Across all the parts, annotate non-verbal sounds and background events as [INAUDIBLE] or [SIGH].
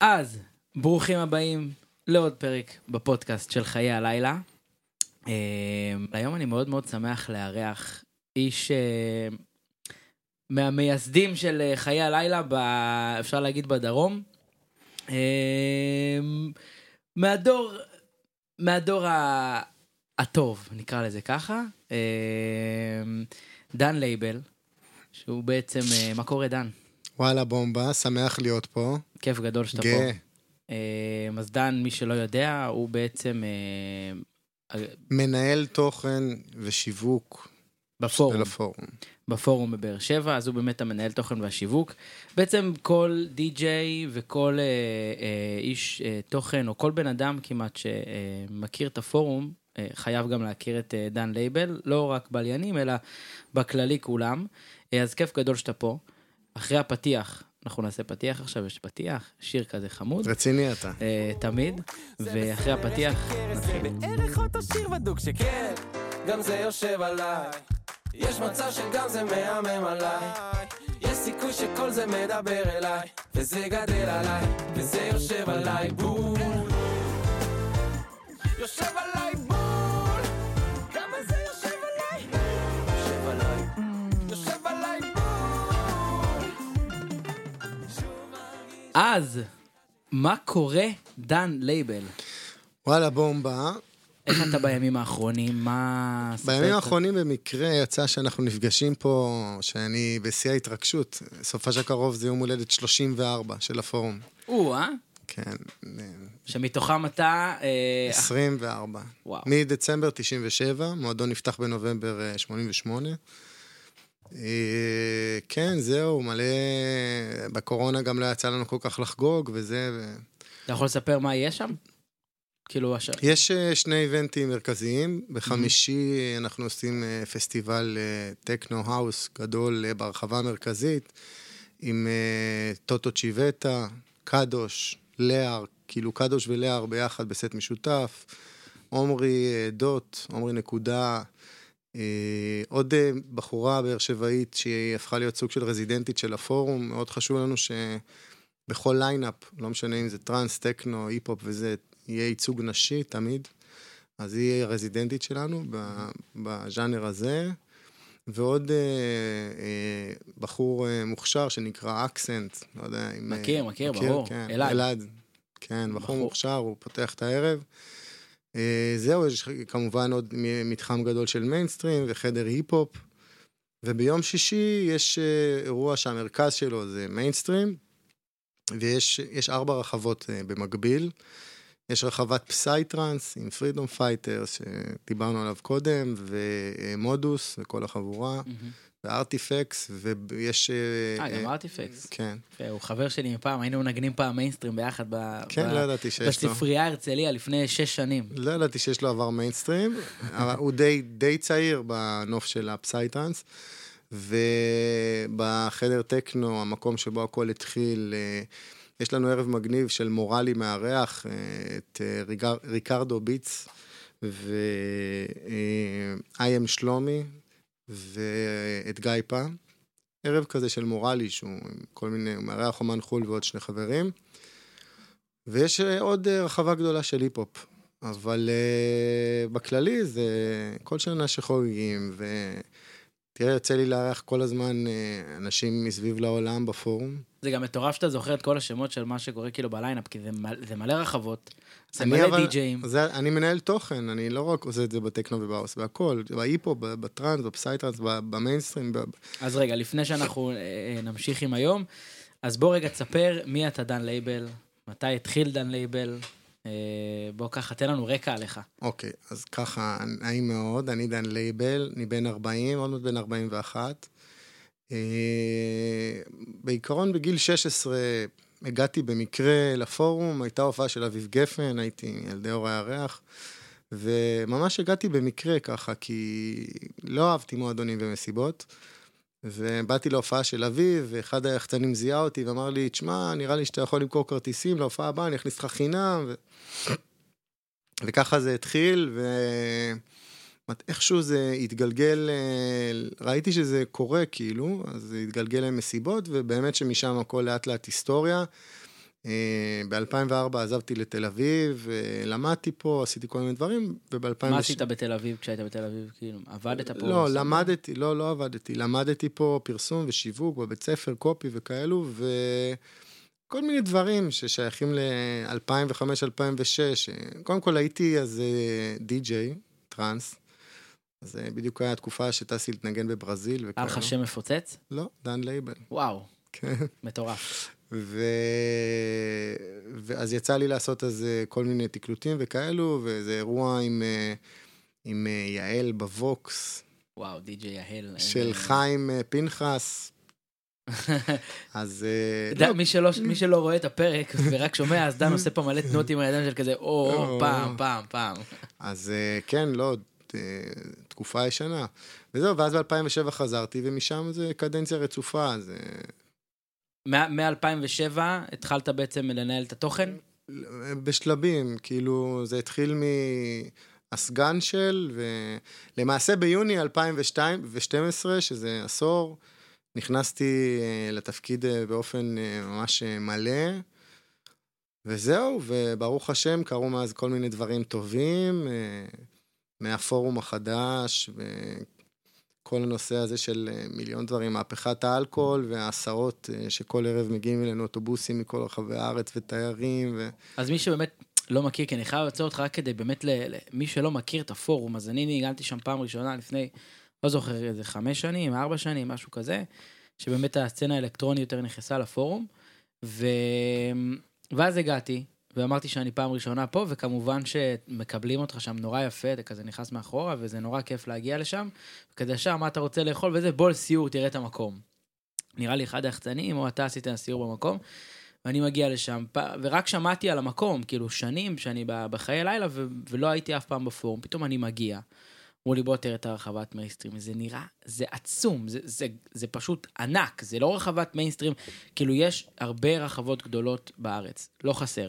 אז, ברוכים הבאים לעוד פרק בפודקאסט של חיי הלילה. אה, היום אני מאוד מאוד שמח לארח איש אה, מהמייסדים של אה, חיי הלילה, ב, אפשר להגיד בדרום. מהדור, מהדור ה, הטוב, נקרא לזה ככה. דן לייבל, שהוא בעצם, מה קורה דן? וואלה, בומבה, שמח להיות פה. כיף גדול שאתה פה. גאה. אה, אז דן, מי שלא יודע, הוא בעצם אה, מנהל תוכן ושיווק בפורום, הפורום. בפורום בבאר שבע, אז הוא באמת המנהל תוכן והשיווק. בעצם כל די-ג'יי וכל אה, אה, איש אה, תוכן, או כל בן אדם כמעט שמכיר את הפורום, אה, חייב גם להכיר את אה, דן לייבל, לא רק בליינים, אלא בכללי כולם. אה, אז כיף גדול שאתה פה. אחרי הפתיח, אנחנו נעשה פתיח עכשיו, יש פתיח, שיר כזה חמוד. רציני אתה. אה, תמיד, ואחרי הפתיח נתחיל. בערך אותו שיר בדוק שכן, גם זה יושב עליי. יש מצב שגם זה מהמם עליי. יש סיכוי שכל זה מדבר אליי, וזה גדל עליי, וזה יושב עליי בול. יושב עליי אז, מה קורה, דן לייבל? וואלה, בומבה. איך אתה בימים האחרונים? מה... בימים. האחרונים במקרה יצא שאנחנו נפגשים פה, שאני בשיא ההתרגשות. סופה של הקרוב זה יום הולדת 34 של הפורום. או, אה? כן, שמתוכם אתה... אה, 24. וואו. מדצמבר 97, מועדון נפתח בנובמבר אה, 88. אה, כן, זהו, מלא... בקורונה גם לא יצא לנו כל כך לחגוג וזה, ו... אתה יכול לספר מה יהיה שם? כאילו, הש... יש אה, שני איבנטים מרכזיים. בחמישי אה, אנחנו עושים אה, פסטיבל טכנו האוס גדול בהרחבה המרכזית, עם טוטו צ'יבטה, קדוש, להר, כאילו קדוש ולהר ביחד בסט משותף, עומרי דוט, עומרי נקודה. אה, עוד אה, בחורה באר שבעית שהיא הפכה להיות סוג של רזידנטית של הפורום, מאוד חשוב לנו שבכל lineup, לא משנה אם זה טראנס, טכנו, היפ-הופ וזה, יהיה ייצוג נשי תמיד. אז היא הרזידנטית שלנו בז'אנר הזה. ועוד אה, אה, בחור אה, מוכשר שנקרא אקסנט, לא יודע אם... אה, מכיר, מכיר, ברור. כן, אלעד. אלעד. כן, בחור בחור. מוכשר, הוא פותח את הערב. אה, זהו, יש כמובן עוד מתחם גדול של מיינסטרים וחדר היפ-הופ. וביום שישי יש אה, אירוע שהמרכז שלו זה מיינסטרים, ויש יש ארבע רחבות אה, במקביל. יש רחבת פסייטרנס עם Freedom Fighters, שדיברנו עליו קודם, ומודוס וכל החבורה, מהמם. וארטיפקס, ויש... אה, גם ארטיפקס. כן, הוא חבר שלי מפעם, היינו מנגנים פעם מיינסטרים ביחד ב... כן, ב- לא ידעתי שיש לו. בספרייה הרצליה לפני שש שנים. לא ידעתי שיש לו עבר מיינסטרים, [LAUGHS] אבל הוא די, די צעיר בנוף של הפסייטרנס, ובחדר טכנו, המקום שבו הכל התחיל, אה, יש לנו ערב מגניב של מורלי מארח, אה, את אה, ריקרדו ביטס ו-I.M. שלומי ואת גיא פעם. ערב כזה של מורלי, שהוא עם כל מיני, הוא מארח אומן חו"ל ועוד שני חברים. ויש אה, עוד אה, רחבה גדולה של היפ-הופ. אבל uh, בכללי זה כל שנה שחוגגים, ותראה, יוצא לי לארח כל הזמן uh, אנשים מסביב לעולם בפורום. זה גם מטורף שאתה זוכר את כל השמות של מה שקורה כאילו בליינאפ, כי זה מל- זה מלא רחבות, זה מלא אבל- די-ג'אים. זה, אני מנהל תוכן, אני לא רק עושה את זה בטכנו ובהאוס, בהכל, בהיפ-הופ, ב- בטראנס, בפסייטרנס, ב- במיינסטרים, ב- אז רגע, לפני שאנחנו אה, אה, נמשיך עם היום, אז בוא רגע תספר מי אתה דן לייבל, מתי התחיל דן לייבל, אה, בוא ככה, תן לנו רקע עליך. אוקיי, אז ככה, נעים מאוד, אני דן לייבל, אני בן 40, עוד מעט בן 41. אה, בעיקרון בגיל 16 הגעתי במקרה לפורום, הייתה הופעה של אביב גפן, הייתי ילדי אור הירח, וממש הגעתי במקרה ככה, כי לא אהבתי מועדונים ומסיבות. ובאתי להופעה של אביב, ואחד היחצנים זיהה אותי ואמר לי, תשמע, נראה לי שאתה יכול למכור כרטיסים להופעה הבאה, אני אכניס לך חינם. ו... וככה זה התחיל, ואיכשהו זה התגלגל, אה, ראיתי שזה קורה כאילו, אז זה התגלגל למסיבות, ובאמת שמשם הכל לאט לאט היסטוריה. ב-2004 עזבתי לתל אביב, אה, למדתי פה, עשיתי כל מיני דברים, וב-2006... מה עשית בתל אביב כשהיית בתל אביב? כאילו, עבדת פה? לא, למדתי, לא, לא עבדתי. למדתי פה פרסום ושיווק בבית ספר, קופי וכאלו, וכל מיני דברים ששייכים ל-2005-2006. קודם כל הייתי אז אה, די-ג'יי, טראנס. אז אה, בדיוק היה התקופה שטסתי להתנגן בברזיל היה וכאלו. לך שם מפוצץ? לא, דן לייבל. וואו, כן. מטורף. ו... ואז יצא לי לעשות אז אה, כל מיני תקלוטים וכאלו, ואיזה אירוע עם, אה, עם אה, יעל בווקס, וואו, די.ג'יי יהל. של איזה- חיים פנחס. [LAUGHS] אז... לא, מי שלא- מי שלא רואה את הפרק ורק שומע, אז דן עושה פה מלא תנועות עם הידיים של כזה, או. פעם, פעם, פעם. אז כן, לא, תקופה ישנה. וזהו, ואז ב-2007 חזרתי, ומשם זה קדנציה רצופה, אז... אה, מ-2007 התחלת בעצם לנהל את התוכן? בשלבים, כאילו, זה התחיל מהסגן של, ולמעשה ביוני 2012, שזה עשור, נכנסתי אה, לתפקיד אה, באופן אה, ממש מלא, וזהו, וברוך השם, קרו מאז כל מיני דברים טובים, מהפורום החדש, וכל הנושא הזה של אה, מיליון דברים, מהפכת האלכוהול וההסעות אה, שכל ערב מגיעים אלינו אוטובוסים מכל רחבי הארץ ותיירים, ו... אז מי שבאמת לא מכיר, כי אני חייב לעצור אותך רק כדי באמת. ל- מי שלא מכיר את הפורום, אז אני ניגנתי שם פעם ראשונה לפני, לא זוכר איזה חמש שנים, ארבע שנים, משהו כזה, שבאמת הסצנה האלקטרונית יותר נכנסה לפורום, ו... ואז הגעתי, ואמרתי שאני פעם ראשונה פה, וכמובן שמקבלים אותך שם נורא יפה, אתה כזה נכנס מאחורה, וזה נורא כיף להגיע לשם, וכזה ישר, מה אתה רוצה לאכול וזה, בוא לסיור, תראה את המקום. נראה לי אחד היחצנים, או אתה עשית סיור במקום, ואני מגיע לשם, ורק שמעתי על המקום, כאילו שנים שאני בחיי לילה, ולא הייתי אף פעם בפורום, פתאום אני מגיע. אמרו לי, בוא תראה את הרחבת מיינסטרים, זה נראה, זה עצום, זה, זה, זה פשוט ענק, זה לא רחבת מיינסטרים, כאילו יש הרבה רחבות גדולות בארץ, לא חסר,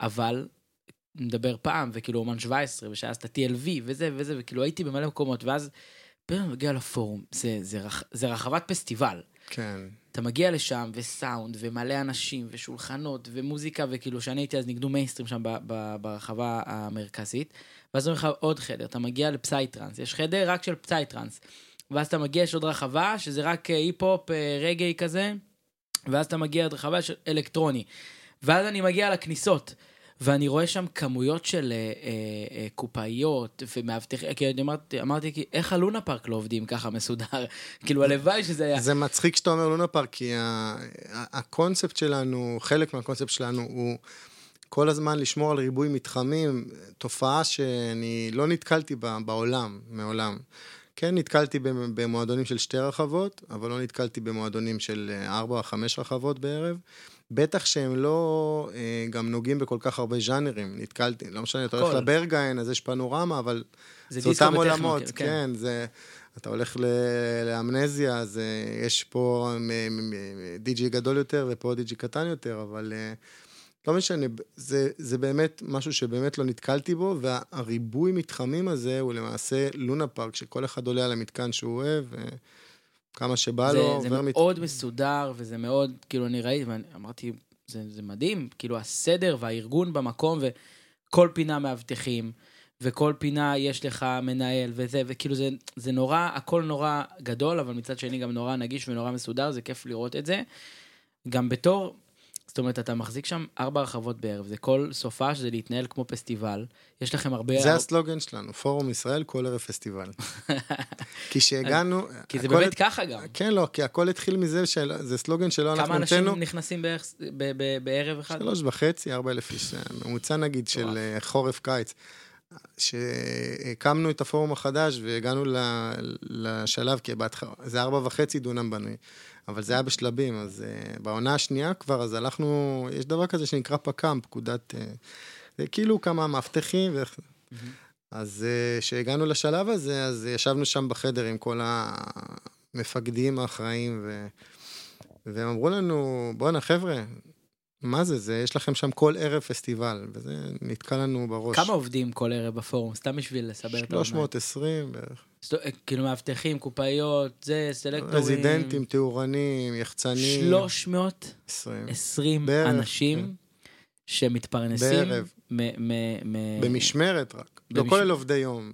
אבל, נדבר פעם, וכאילו אומן 17, ושהיה אז את ה-TLV, וזה וזה, וכאילו הייתי במלא מקומות, ואז פתאום אני מגיע לפורום, זה, זה, רח, זה רחבת פסטיבל. כן. אתה מגיע לשם, וסאונד, ומלא אנשים, ושולחנות, ומוזיקה, וכאילו, כשאני הייתי אז ניגנו מיינסטרים שם ב- ב- ברחבה המרכזית, ואז אומרים לך עוד חדר, אתה מגיע לפסייטרנס, יש חדר רק של פסייטרנס, ואז אתה מגיע, יש עוד רחבה, שזה רק אה, היפ-הופ, אה, רגאיי כזה, ואז אתה מגיע עוד רחבה של אלקטרוני. ואז אני מגיע לכניסות, ואני רואה שם כמויות של אה, אה, אה, קופאיות ומאבטחים, כי אני אמרתי, אמרתי, איך הלונה פארק לא עובדים ככה מסודר? [LAUGHS] כאילו, הלוואי שזה היה... זה מצחיק שאתה אומר לונה פארק, כי ה- הקונספט שלנו, חלק מהקונספט שלנו הוא כל הזמן לשמור על ריבוי מתחמים, תופעה שאני לא נתקלתי בה בעולם, מעולם. כן, נתקלתי במ- במועדונים של שתי רחבות, אבל לא נתקלתי במועדונים של אה, ארבע או חמש רחבות בערב. בטח שהם לא אה, גם נוגעים בכל כך הרבה ז'אנרים, נתקלתי, לא משנה, אתה הולך הכל. לברגהיין, אז יש פנורמה, אבל זה אותם עולמות, כן. כן, זה... אתה הולך ל- לאמנזיה, אז אה, יש פה מ- מ- די.ג'י גדול יותר ופה די.ג'י קטן יותר, אבל אה, לא משנה, זה, זה באמת משהו שבאמת לא נתקלתי בו, והריבוי מתחמים הזה הוא למעשה לונה פארק, שכל אחד עולה על המתקן שהוא אוהב, וכמה שבא זה, לו, זה עובר מת- מאוד מסודר, וזה מאוד, כאילו, אני ראיתי, ואמרתי, זה, זה מדהים, כאילו, הסדר והארגון במקום, וכל פינה מאבטחים, וכל פינה יש לך מנהל, וזה, וכאילו, זה, זה נורא, הכל נורא גדול, אבל מצד שני גם נורא נגיש ונורא מסודר, זה כיף לראות את זה. גם בתור, זאת אומרת, אתה מחזיק שם ארבע רחבות בערב, זה כל סופה שזה להתנהל כמו פסטיבל, יש לכם הרבה... זה הסלוגן שלנו, פורום ישראל, כל ערב פסטיבל. [LAUGHS] כי שהגענו... כי זה באמת הת- ככה גם. כן, לא, כי הכל התחיל מזה, של... זה סלוגן שלא אנחנו כמה אנשים. נכנסים בערך ב- ב- בערב אחד? שלוש וחצי, ארבע אלף איש, ממוצע נגיד של. אה, חורף-קיץ. שהקמנו את הפורום החדש והגענו לשלב, כי בהתחלה, זה ארבע וחצי דונם בנוי, אבל זה היה בשלבים, אז אה, בעונה השנייה כבר, אז הלכנו, יש דבר כזה שנקרא פק"ם, פקודת, אה, זה כאילו כמה מאבטחים, ו... אז כשהגענו לשלב הזה, אז ישבנו שם בחדר עם כל המפקדים האחראים, ו... והם אמרו לנו, בואנה חבר'ה, מה זה, זה, יש לכם שם כל ערב פסטיבל, וזה נתקע לנו בראש. כמה עובדים כל ערב בפורום? סתם בשביל לסבר את האוזניים. 320 בערך. כאילו מאבטחים, קופאיות, זה, סלקטורים. רזידנטים, תאורנים, יחצנים. 320 20. בערך, אנשים. כן. שמתפרנסים... בערב. מ- מ- מ- במשמרת רק. לא במש- כולל עובדי יום.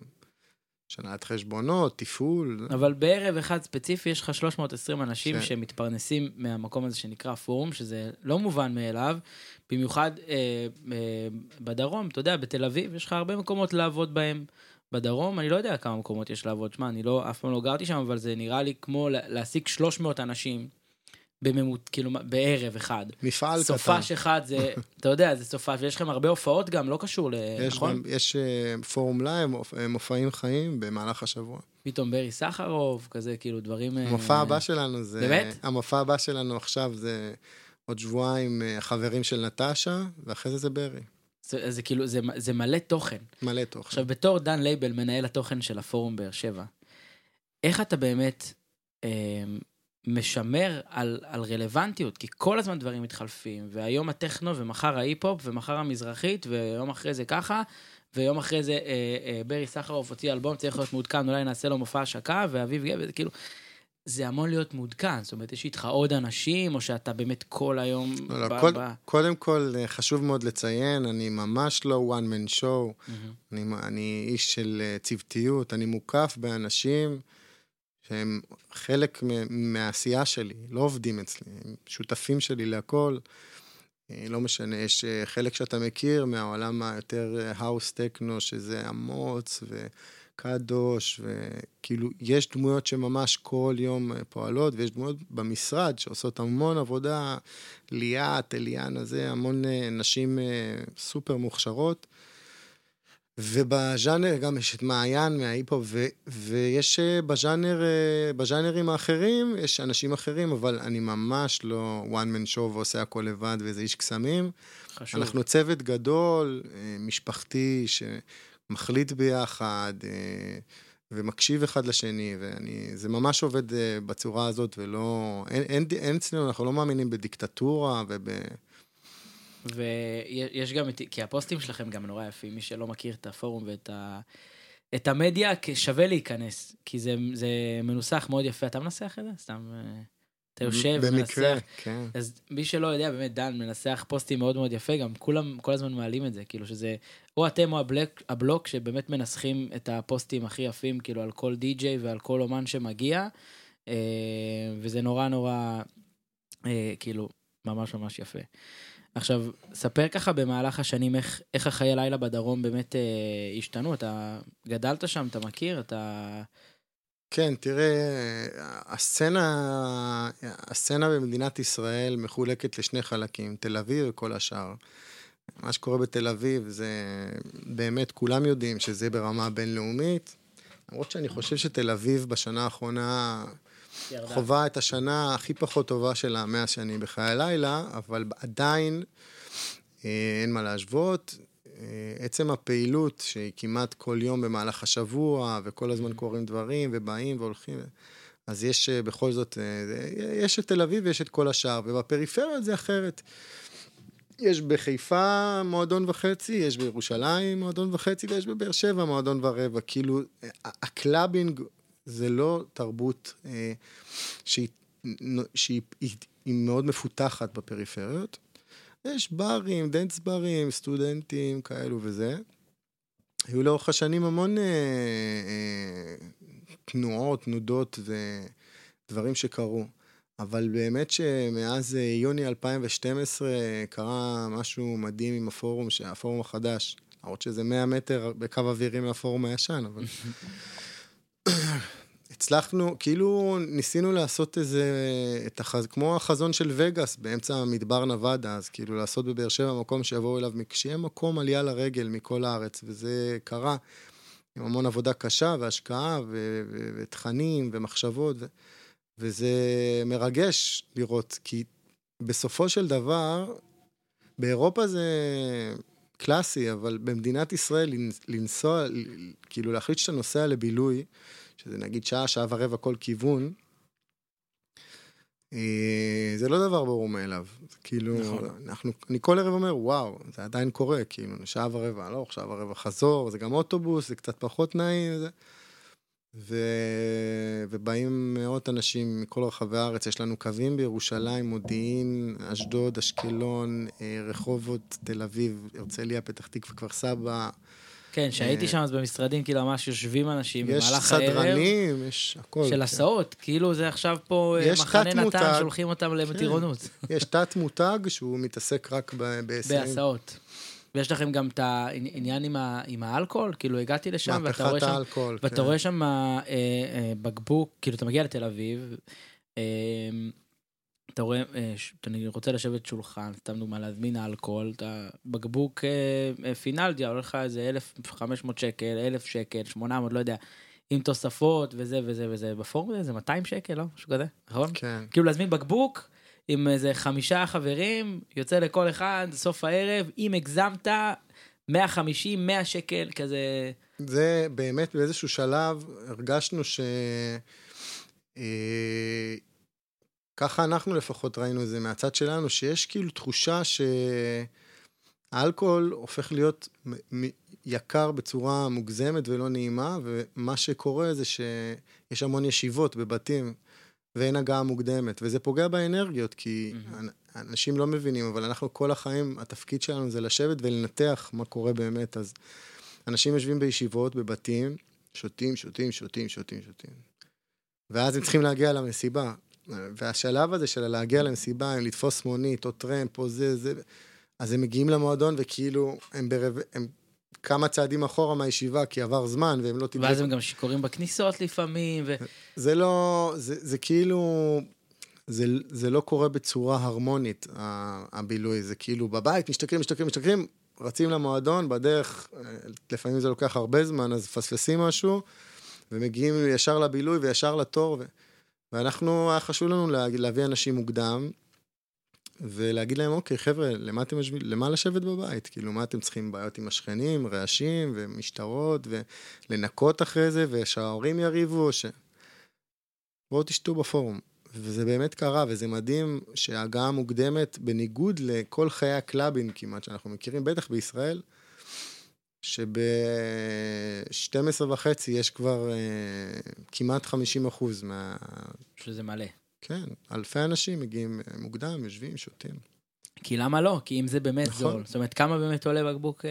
שנת חשבונות, תפעול. אבל בערב אחד ספציפי יש לך 320 אנשים כן. שמתפרנסים מהמקום הזה שנקרא פורום, שזה לא מובן מאליו, במיוחד אה, אה, בדרום, אתה יודע, בתל אביב יש לך הרבה מקומות לעבוד בהם. בדרום, אני לא יודע כמה מקומות יש לעבוד, שמע, אני לא, אף פעם לא גרתי שם, אבל זה נראה לי כמו לה- להעסיק 300 אנשים ביממה, כאילו, בערב אחד. מפעל קטן. סופש אחד זה, [LAUGHS] אתה יודע, זה סופש, ויש לכם הרבה הופעות גם, לא קשור ל... יש, נכון? גם, יש אה, פורום לייב, אה, מופעים חיים במהלך השבוע. פתאום ברי סחרוף, כזה, כאילו, דברים... אה, המופע הבא שלנו זה... באמת? המופע הבא שלנו עכשיו זה עוד שבועיים חברים של נטשה, ואחרי זה זה ברי. זה, זה כאילו, זה, זה מלא תוכן. מלא תוכן. עכשיו, בתור דן לייבל, מנהל התוכן של הפורום באר שבע, איך אתה באמת אה, משמר על, על רלוונטיות? כי כל הזמן דברים מתחלפים, והיום הטכנו, ומחר ההיפ-הופ, ומחר המזרחית, ויום אחרי זה ככה, ויום אחרי זה אה, אה, ברי סחרוף הוציא אלבום, צריך להיות מעודכן, אולי נעשה לו מופע השקה, ואביב גפן, זה כאילו... זה המון להיות מעודכן, זאת אומרת, יש איתך עוד אנשים, או שאתה באמת כל היום... לא, לא, קוד, קודם כל, אה, חשוב מאוד לציין, אני ממש לא one man show, מהמם. אני, אני איש של אה, צוותיות, אני מוקף באנשים שהם חלק מהעשייה שלי, לא עובדים אצלי, הם שותפים שלי להכל. אה, לא משנה, יש אה, חלק שאתה מכיר מהעולם היותר האוס טכנו, שזה אמוץ וקדוש, וכאילו, יש דמויות שממש כל יום אה, פועלות, ויש דמויות במשרד שעושות המון עבודה, ליאת, אליאנה, זה, המון אה, נשים אה, סופר מוכשרות. ובז'אנר גם יש את מעיין מההיפ-הופ, ויש אה, בז'אנר, אה, בז'אנרים האחרים, יש אנשים אחרים, אבל אני ממש לא one man show ועושה הכל לבד ואיזה איש קסמים. חשוב. אנחנו צוות גדול, אה, משפחתי, שמחליט ביחד ומקשיב אחד לשני, וזה ממש עובד בצורה הזאת, ולא... אין, אין, אין אצלנו, אנחנו לא מאמינים בדיקטטורה וב... ויש גם, כי הפוסטים שלכם גם נורא יפים, מי שלא מכיר את הפורום ואת ה... את המדיה, שווה להיכנס, כי זה, זה מנוסח מאוד יפה. אתה מנסח את זה? סתם... אה, אתה יושב במקרה, ומנסח. כן. אז מי שלא יודע, באמת, דן מנסח פוסטים מאוד מאוד יפה, גם כולם כל הזמן מעלים את זה, כאילו שזה, או אתם או הבלוק, הבלוק שבאמת מנסחים את הפוסטים הכי יפים, כאילו על כל די-ג'יי ועל כל אומן שמגיע, אה, וזה נורא נורא, אה, כאילו, ממש ממש יפה. עכשיו, ספר ככה במהלך השנים איך, איך החיי לילה בדרום באמת אה, השתנו, אתה גדלת שם, אתה מכיר, אתה... כן, תראה, הסצנה, הסצנה במדינת ישראל מחולקת לשני חלקים, תל אביב וכל השאר. מה שקורה בתל אביב זה באמת, כולם יודעים שזה ברמה בינלאומית, למרות שאני חושב שתל אביב בשנה האחרונה ירדה. חווה את השנה הכי פחות טובה שלה מאז שאני בחיי הלילה, אבל עדיין אה, אין מה להשוות. אה, עצם הפעילות שהיא כמעט כל יום במהלך השבוע, וכל הזמן קורים דברים, ובאים והולכים, אז יש אה, בכל זאת, אה, זה- יש את תל אביב ויש את כל השאר, ובפריפריות זה אחרת. יש בחיפה מועדון וחצי, יש בירושלים מועדון וחצי, ויש בבאר שבע מועדון ורבע. כאילו, הקלאבינג זה לא תרבות אה, שהיא, שהיא היא, מאוד מפותחת בפריפריות. יש ברים, dance ברים, סטודנטים כאלו וזה. היו לאורך השנים המון אה, אה, תנועות, תנודות ודברים שקרו. אבל באמת שמאז אה, יוני 2012 קרה משהו מדהים עם הפורום, הפורום החדש. למרות שזה 100 מטר בקו אווירי מהפורום הישן, אבל... [LAUGHS] הצלחנו, כאילו ניסינו לעשות איזה, את החז... כמו החזון של וגאס באמצע מדבר נבדה, אז כאילו לעשות בבאר שבע מקום שיבואו אליו, שיהיה מקום עלייה לרגל מכל הארץ, וזה קרה. עם המון עבודה קשה והשקעה ו... ו... ותכנים ומחשבות, ו... וזה מרגש לראות, כי בסופו של דבר, באירופה זה קלאסי, אבל במדינת ישראל לנסוע, כאילו להחליט שאתה נוסע לבילוי, שזה נגיד שעה, שעה ורבע כל כיוון, אה, זה לא דבר ברור מאליו. זה כאילו, נכון. אנחנו, אני כל ערב אומר, וואו, זה עדיין קורה, כאילו, שעה ורבע הלוך, שעה ורבע חזור, זה גם אוטובוס, זה קצת פחות נעים, זה, ו... ובאים מאות אנשים מכל רחבי הארץ. יש לנו קווים בירושלים, מודיעין, אשדוד, אשקלון, אה, רחובות, תל אביב, הרצליה, פתח תקווה, כפר סבא. כן, שהייתי אה, שם אז במשרדים, כאילו ממש יושבים אנשים יש במהלך הערב. סדרנים, יש הכל. של כן. הסעות, כאילו זה עכשיו פה אה, יש מחנה. נתן, שולחים אותם למטירונות. יש תת-מותג שהוא מתעסק רק ב-. בהסעות. ויש לכם גם את העניין עם, ה, עם האלכוהול, כאילו הגעתי לשם, ואתה רואה שם, האלכוהול. ואתה כן. רואה שם אה, אה, בקבוק, כאילו אתה מגיע לתל אביב, אה, אתה רואה, אה, ש- אני רוצה לשבת שולחן, סתם דוגמה, להזמין אלכוהול, אתה בקבוק אה, אה, פינלדיה, עולה לך איזה 1,500 שקל, 1,000 שקל, 800, לא יודע, עם תוספות וזה וזה וזה, בפורום הזה זה 200 שקל, לא? משהו כזה, נכון? כן. כאילו להזמין בקבוק עם איזה חמישה חברים, יוצא לכל אחד, סוף הערב, אם הגזמת, 150, 100 שקל, כזה... זה באמת באיזשהו שלב הרגשנו ש... אה, ככה אנחנו לפחות ראינו את זה מהצד שלנו, שיש כאילו תחושה שהאלכוהול הופך להיות יקר בצורה מוגזמת ולא נעימה, ומה שקורה זה שיש המון ישיבות בבתים ואין הגעה מוקדמת, וזה פוגע באנרגיות, כי מהמם. אנשים לא מבינים, אבל אנחנו כל החיים, התפקיד שלנו זה לשבת ולנתח מה קורה באמת, אז אנשים יושבים בישיבות, בבתים, שותים, שותים, שותים, שותים, שותים. ואז הם צריכים להגיע למסיבה. והשלב הזה של להגיע למסיבה, הם לתפוס מונית או טרמפ או זה, זה, אז הם מגיעים למועדון וכאילו הם, ברב... הם כמה צעדים אחורה מהישיבה, כי עבר זמן והם לא ואז הם גם שיכורים בכניסות לפעמים, ו... זה לא, זה, זה כאילו, זה, זה לא קורה בצורה הרמונית, הבילוי, זה כאילו בבית, משתכרים, משתכרים, משתכרים, רצים למועדון, בדרך, אה, לפעמים זה לוקח הרבה זמן, אז מפספסים משהו, ומגיעים ישר לבילוי וישר לתור, ו... ואנחנו, היה חשוב לנו לה, להביא אנשים מוקדם, ולהגיד להם, אוקיי, חבר'ה, למה אתם יושבים, למה לשבת בבית? כאילו, מה אתם צריכים? בעיות עם השכנים, רעשים ומשטרות, ולנקות אחרי זה, ושההורים יריבו, ש... בואו תשתו בפורום. וזה באמת קרה, וזה מדהים שההגעה מוקדמת, בניגוד לכל חיי הקלאבים כמעט שאנחנו מכירים, בטח בישראל, שב-12 וחצי יש כבר אה, כמעט 50 אחוז מה... שזה מלא. כן, אלפי אנשים מגיעים אה, מוקדם, יושבים, שותים. כי למה לא? כי אם זה באמת נכון. זול. זאת אומרת, כמה באמת עולה בקבוק... אה,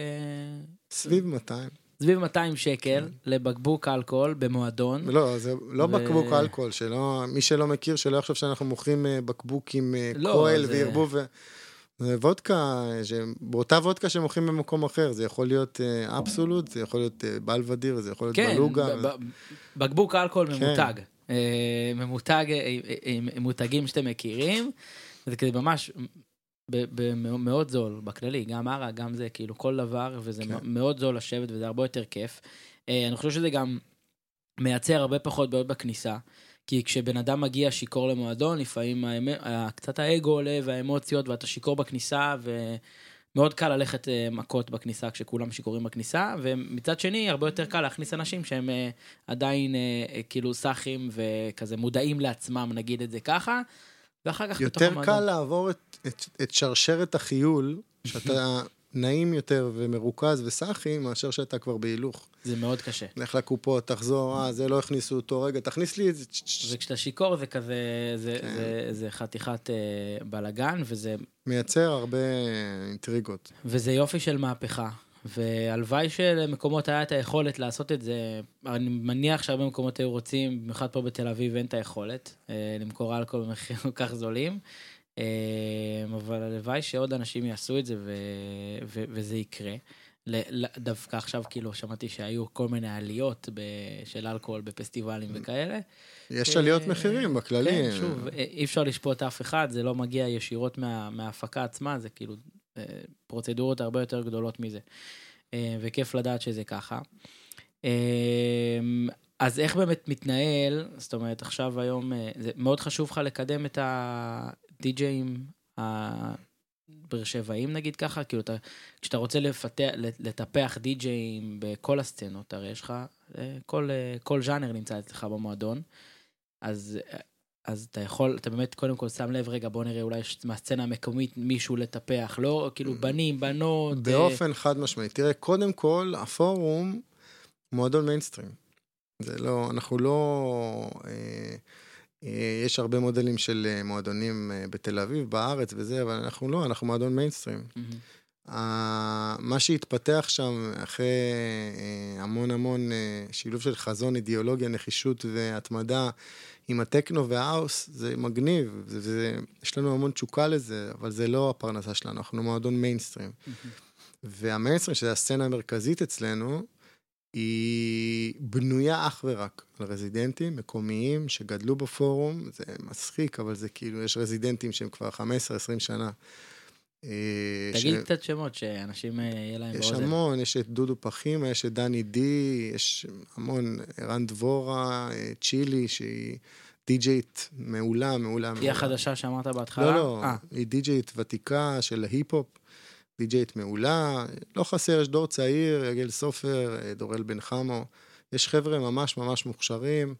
סביב 200. סביב 200 שקל כן. לבקבוק אלכוהול במועדון. לא, זה לא ו- בקבוק אלכוהול, שלא, מי שלא מכיר, שלא יחשוב שאנחנו מוכרים אה, בקבוק עם לא, כהל זה- וערבוב. ו- זה וודקה, ש- באותה וודקה שמוכרים במקום אחר, זה יכול להיות אבסולוט, זה יכול להיות בלבדיר, זה יכול להיות כן, בלוגה. ב- ב- בקבוק אלכוהול כן. ממותג. אה, ממותג אה, עם עם מותגים שאתם מכירים. זה כזה ממש מאוד זול בכללי, גם ערה, גם זה, כאילו כל דבר, וזה כן. מאוד זול לשבת וזה הרבה יותר כיף. אה, אני חושב שזה גם מייצר הרבה פחות בעיות בכניסה. כי כשבן אדם מגיע שיכור למועדון, לפעמים האמ- קצת האגו עולה והאמוציות, ואתה שיכור בכניסה, ומאוד קל ללכת אה, מכות בכניסה כשכולם שיכורים בכניסה, ומצד שני, הרבה יותר קל להכניס אנשים שהם אה, עדיין אה, כאילו סאחים וכזה מודעים לעצמם, נגיד את זה ככה, ואחר כך יותר. קל לעבור את, את, את שרשרת החיול, שאתה נעים יותר ומרוכז וסאחי, מאשר שאתה כבר בהילוך. זה מאוד קשה. לך לקופות, תחזור, אה, זה לא הכניסו אותו, רגע, תכניס לי את זה. וכשאתה שיכור זה כזה, זה, כן. זה, זה חתיכת אה, בלאגן, וזה, מייצר הרבה אינטריגות. וזה יופי של מהפכה. והלוואי שלמקומות היה את היכולת לעשות את זה. אני מניח שהרבה מקומות היו רוצים, במיוחד פה בתל אביב אין את היכולת אה, למכור אלכוהול במחירים כל כך זולים. אה, אבל הלוואי שעוד אנשים יעשו את זה ו, ו, וזה יקרה. דווקא עכשיו כאילו שמעתי שהיו כל מיני עליות של אלכוהול בפסטיבלים וכאלה. יש אה, עליות מחירים בכללי. כן, שוב, אה, אי אפשר לשפוט אף אחד, זה לא מגיע ישירות מה, מההפקה עצמה, זה כאילו אה, פרוצדורות הרבה יותר גדולות מזה. אה, וכיף לדעת שזה ככה. אה, אז איך באמת מתנהל, זאת אומרת, עכשיו היום, אה, זה מאוד חשוב לך לקדם את הדי-ג'אים הבאר שבעים נגיד ככה, כאילו אתה, כשאתה רוצה לפתח, לטפח די-ג'אים בכל הסצנות, הרי יש לך, אה, כל, אה, כל ז'אנר נמצא אצלך במועדון, אז, אה, אז אתה יכול, אתה באמת קודם כל שם לב, רגע, בוא נראה אולי יש מהסצנה המקומית מישהו לטפח, לא כאילו בנים, בנות. אה, באופן חד משמעי. תראה, קודם כל, הפורום מועדון מיינסטרים. זה לא, אנחנו לא... אה, אה, יש הרבה מודלים של אה, מועדונים אה, בתל אביב, בארץ וזה, אבל אנחנו לא, אנחנו מועדון מיינסטרים. ה- מה שהתפתח שם אחרי אה, המון המון אה, שילוב של חזון, אידיאולוגיה, נחישות והתמדה עם הטכנו והאוס, זה מגניב, זה, זה, יש לנו המון תשוקה לזה, אבל זה לא הפרנסה שלנו, אנחנו מועדון מיינסטרים. והמיינסטרים, שזה הסצנה המרכזית אצלנו, היא בנויה אך ורק על רזידנטים מקומיים שגדלו בפורום, זה מצחיק, אבל זה כאילו, יש רזידנטים שהם כבר 15-20 שנה. אה, תגיד קצת שמות, שאנשים אה, יהיה להם יש באוזן. המון, יש את דודו פחימה, יש את דני די, יש המון, ערן דבורה, אה, צ'ילי, שהיא די-ג'יית מעולה, מעולה, מעולה. היא החדשה שאמרת בהתחלה? לא, לא, אה, היא די-ג'יית ותיקה של ההיפ-הופ, די-ג'יית מעולה, לא חסר, יש דור צעיר, יגל סופר, אה, דורל בן חמו, יש חבר'ה ממש ממש מוכשרים,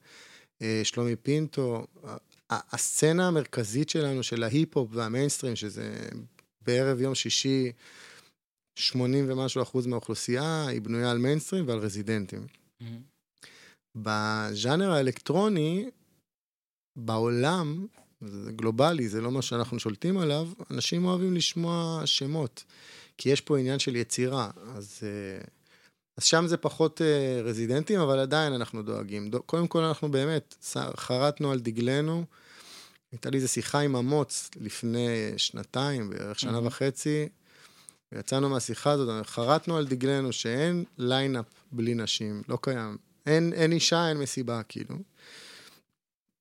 אה, שלומי פינטו. ה- ה- הסצנה המרכזית שלנו, של ההיפ-הופ והמיינסטרים, שזה בערב יום שישי, 80 ומשהו אחוז מהאוכלוסייה, היא בנויה על מיינסטרים ועל רזידנטים. מהמם. בז'אנר האלקטרוני, בעולם, זה גלובלי, זה לא מה שאנחנו שולטים עליו, אנשים אוהבים לשמוע שמות, כי יש פה עניין של יצירה, אז, אה, אז שם זה פחות אה, רזידנטים, אבל עדיין אנחנו דואגים. דו- קודם כל אנחנו באמת חרטנו על דגלנו, הייתה לי איזו שיחה עם אמוץ לפני שנתיים, בערך שנה מהמם. וחצי, ויצאנו מהשיחה הזאת, חרטנו על דגלנו שאין ליינאפ בלי נשים, לא קיים. אין, אין אישה, אין מסיבה, כאילו.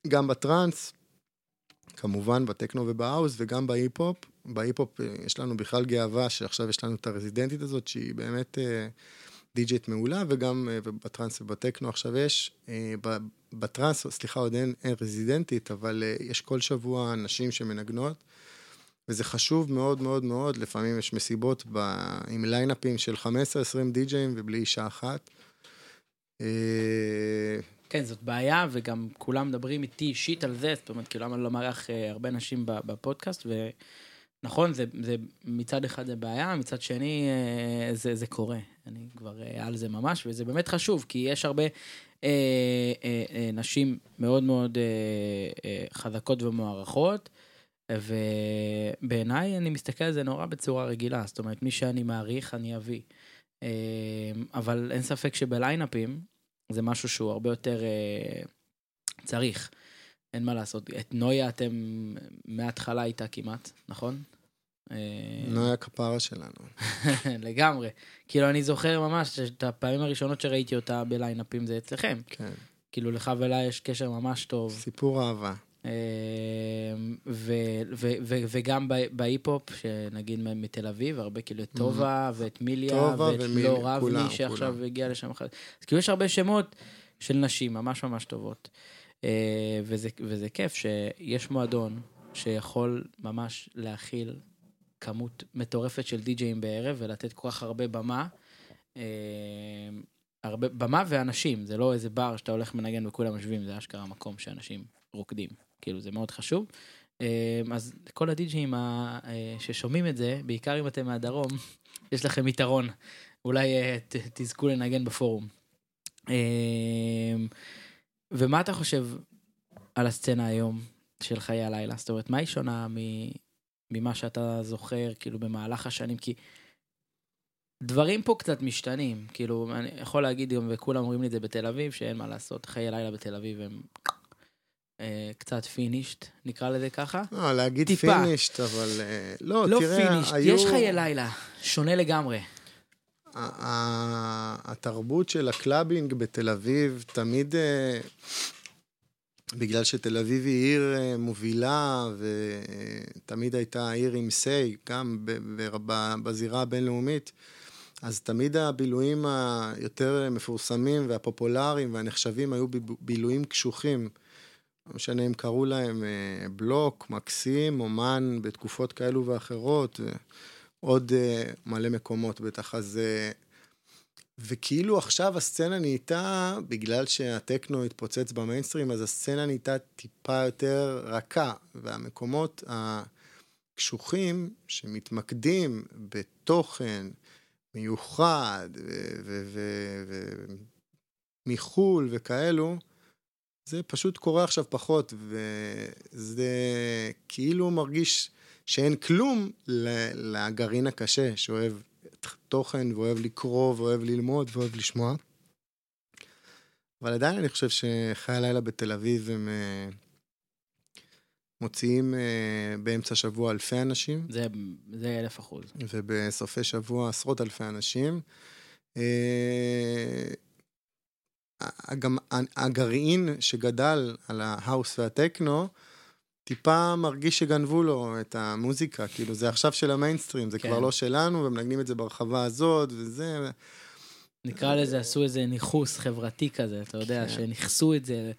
גם בטראנס, כמובן בטכנו ובהאוס, וגם בהיפ-הופ. בהיפ-הופ אה, יש לנו בכלל גאווה שעכשיו יש לנו את הרזידנטית הזאת, שהיא באמת אה, די-ג'יית מעולה, וגם אה, בטראנס ובטכנו עכשיו יש. בטראנס, סליחה, עוד אין, אין רזידנטית, אבל יש כל שבוע נשים שמנגנות. וזה חשוב מאוד מאוד מאוד, לפעמים יש מסיבות ב... עם ליינאפים של 15-20 די-ג'אים ובלי אישה אחת. כן, זאת בעיה, וגם כולם מדברים איתי אישית על זה, זאת אומרת, כאילו, למה לא מארח אה, הרבה נשים בפודקאסט, ונכון, זה, זה מצד אחד זה בעיה, מצד שני אה, זה, זה קורה. אני כבר אה, על זה ממש, וזה באמת חשוב, כי יש הרבה אה, אה, אה, נשים מאוד מאוד אה, אה, חזקות ומוערכות, ובעיניי אני מסתכל על זה נורא בצורה רגילה, זאת אומרת, מי שאני מעריך, אני אביא. אה, אבל אין ספק שבליינאפים, זה משהו שהוא הרבה יותר אה, צריך. אין מה לעשות. את נויה אתם מההתחלה איתה כמעט, נכון? אה, נויה כפרה שלנו. [LAUGHS] לגמרי. כאילו, אני זוכר ממש את הפעמים הראשונות שראיתי אותה בליינאפים זה אצלכם. כן. כאילו, לך ולה יש קשר ממש טוב. סיפור אהבה. ו- וגם בהיפ-הופ, שנגיד מתל אביב, הרבה כאילו את טובה ואת מיליה ואת לא רבני שעכשיו. הגיע לשם אחת. אז כאילו יש הרבה שמות של נשים ממש ממש טובות. אה, וזה, וזה כיף שיש מועדון שיכול ממש להכיל כמות מטורפת של די-ג'אים בערב ולתת כל כך הרבה במה. אה, הרבה במה ואנשים, זה לא איזה בר שאתה הולך מנגן וכולם יושבים, זה אשכרה מקום שאנשים רוקדים. כאילו, זה מאוד חשוב. אה, אז כל הדי-ג'אים אה, ששומעים את זה, בעיקר אם אתם מהדרום, [LAUGHS] יש לכם יתרון. אולי אה, תזכו לנגן בפורום. אה, ומה אתה חושב על הסצנה היום של חיי הלילה? זאת אומרת, מה היא שונה ממה שאתה זוכר, כאילו, במהלך השנים? כי דברים פה קצת משתנים. כאילו, אני יכול להגיד וכולם אומרים לי את זה בתל אביב, שאין מה לעשות, חיי הלילה בתל אביב הם קצת finished, נקרא לזה ככה. לא, להגיד טיפה. finished, אבל... אה, לא, לא תראה, finished, היו... יש חיי לילה, שונה לגמרי. התרבות של הקלאבינג בתל אביב תמיד, אה, בגלל שתל אביב היא עיר אה, מובילה ותמיד הייתה עיר עם say, גם בזירה הבינלאומית, אז תמיד הבילויים היותר מפורסמים והפופולריים והנחשבים היו בילויים קשוחים. לא משנה אם קראו להם אה, בלוק, מקסים, אומן בתקופות כאלו ואחרות. אה, עוד uh, מלא מקומות בטח, אז... Uh, וכאילו עכשיו הסצנה נהייתה, בגלל שהטכנו התפוצץ במיינסטרים, אז הסצנה נהייתה טיפה יותר רכה, והמקומות הקשוחים שמתמקדים בתוכן מיוחד מחו"ל וכאלו, זה פשוט קורה עכשיו פחות, וזה כאילו מרגיש שאין כלום לגרעין הקשה, שאוהב תוכן ואוהב לקרוא ואוהב ללמוד ואוהב לשמוע. אבל עדיין אני חושב שחיי הלילה בתל אביב הם אה, מוציאים אה, באמצע השבוע אלפי אנשים. זה, זה אלף אחוז. ובסופי שבוע עשרות אלפי אנשים. אה, גם הגרעין שגדל על ההאוס והטכנו, טיפה מרגיש שגנבו לו את המוזיקה, כאילו זה עכשיו של המיינסטרים, זה כן. כבר לא שלנו, ומנגנים את זה ברחבה הזאת, וזה... נקרא לזה, עשו איזה ניכוס חברתי כזה, אתה יודע, כן. שניכסו את זה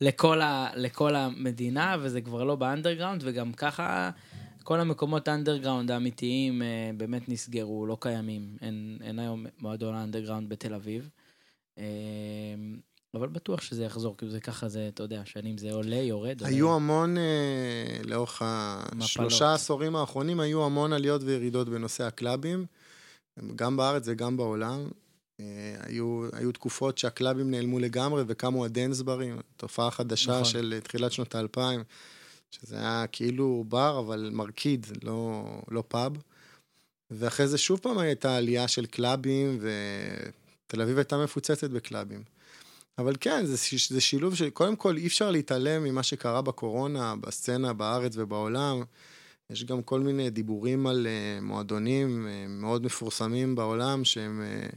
לכל, ה, לכל המדינה, וזה כבר לא באנדרגראונד, וגם ככה כל המקומות האנדרגראונד האמיתיים אה, באמת נסגרו, לא קיימים. אין, אין היום מועדון האנדרגראונד בתל אביב. אה, אבל בטוח שזה יחזור, כאילו זה ככה, זה, אתה יודע, שנים זה עולה, יורד. היו עולה. המון, אה, לאורך השלושה עשורים האחרונים, היו המון עליות וירידות בנושא הקלאבים, גם בארץ וגם בעולם. אה, היו, היו תקופות שהקלאבים נעלמו לגמרי וקמו הדנסברים, תופעה חדשה נכון. של תחילת שנות האלפיים, שזה היה כאילו בר, אבל מרקיד, לא, לא פאב. ואחרי זה שוב פעם הייתה עלייה של קלאבים, ותל אביב הייתה מפוצצת בקלאבים. אבל כן, זה, זה שילוב של, קודם כל אי אפשר להתעלם ממה שקרה בקורונה, בסצנה בארץ ובעולם. יש גם כל מיני דיבורים על uh, מועדונים uh, מאוד מפורסמים בעולם שהם uh,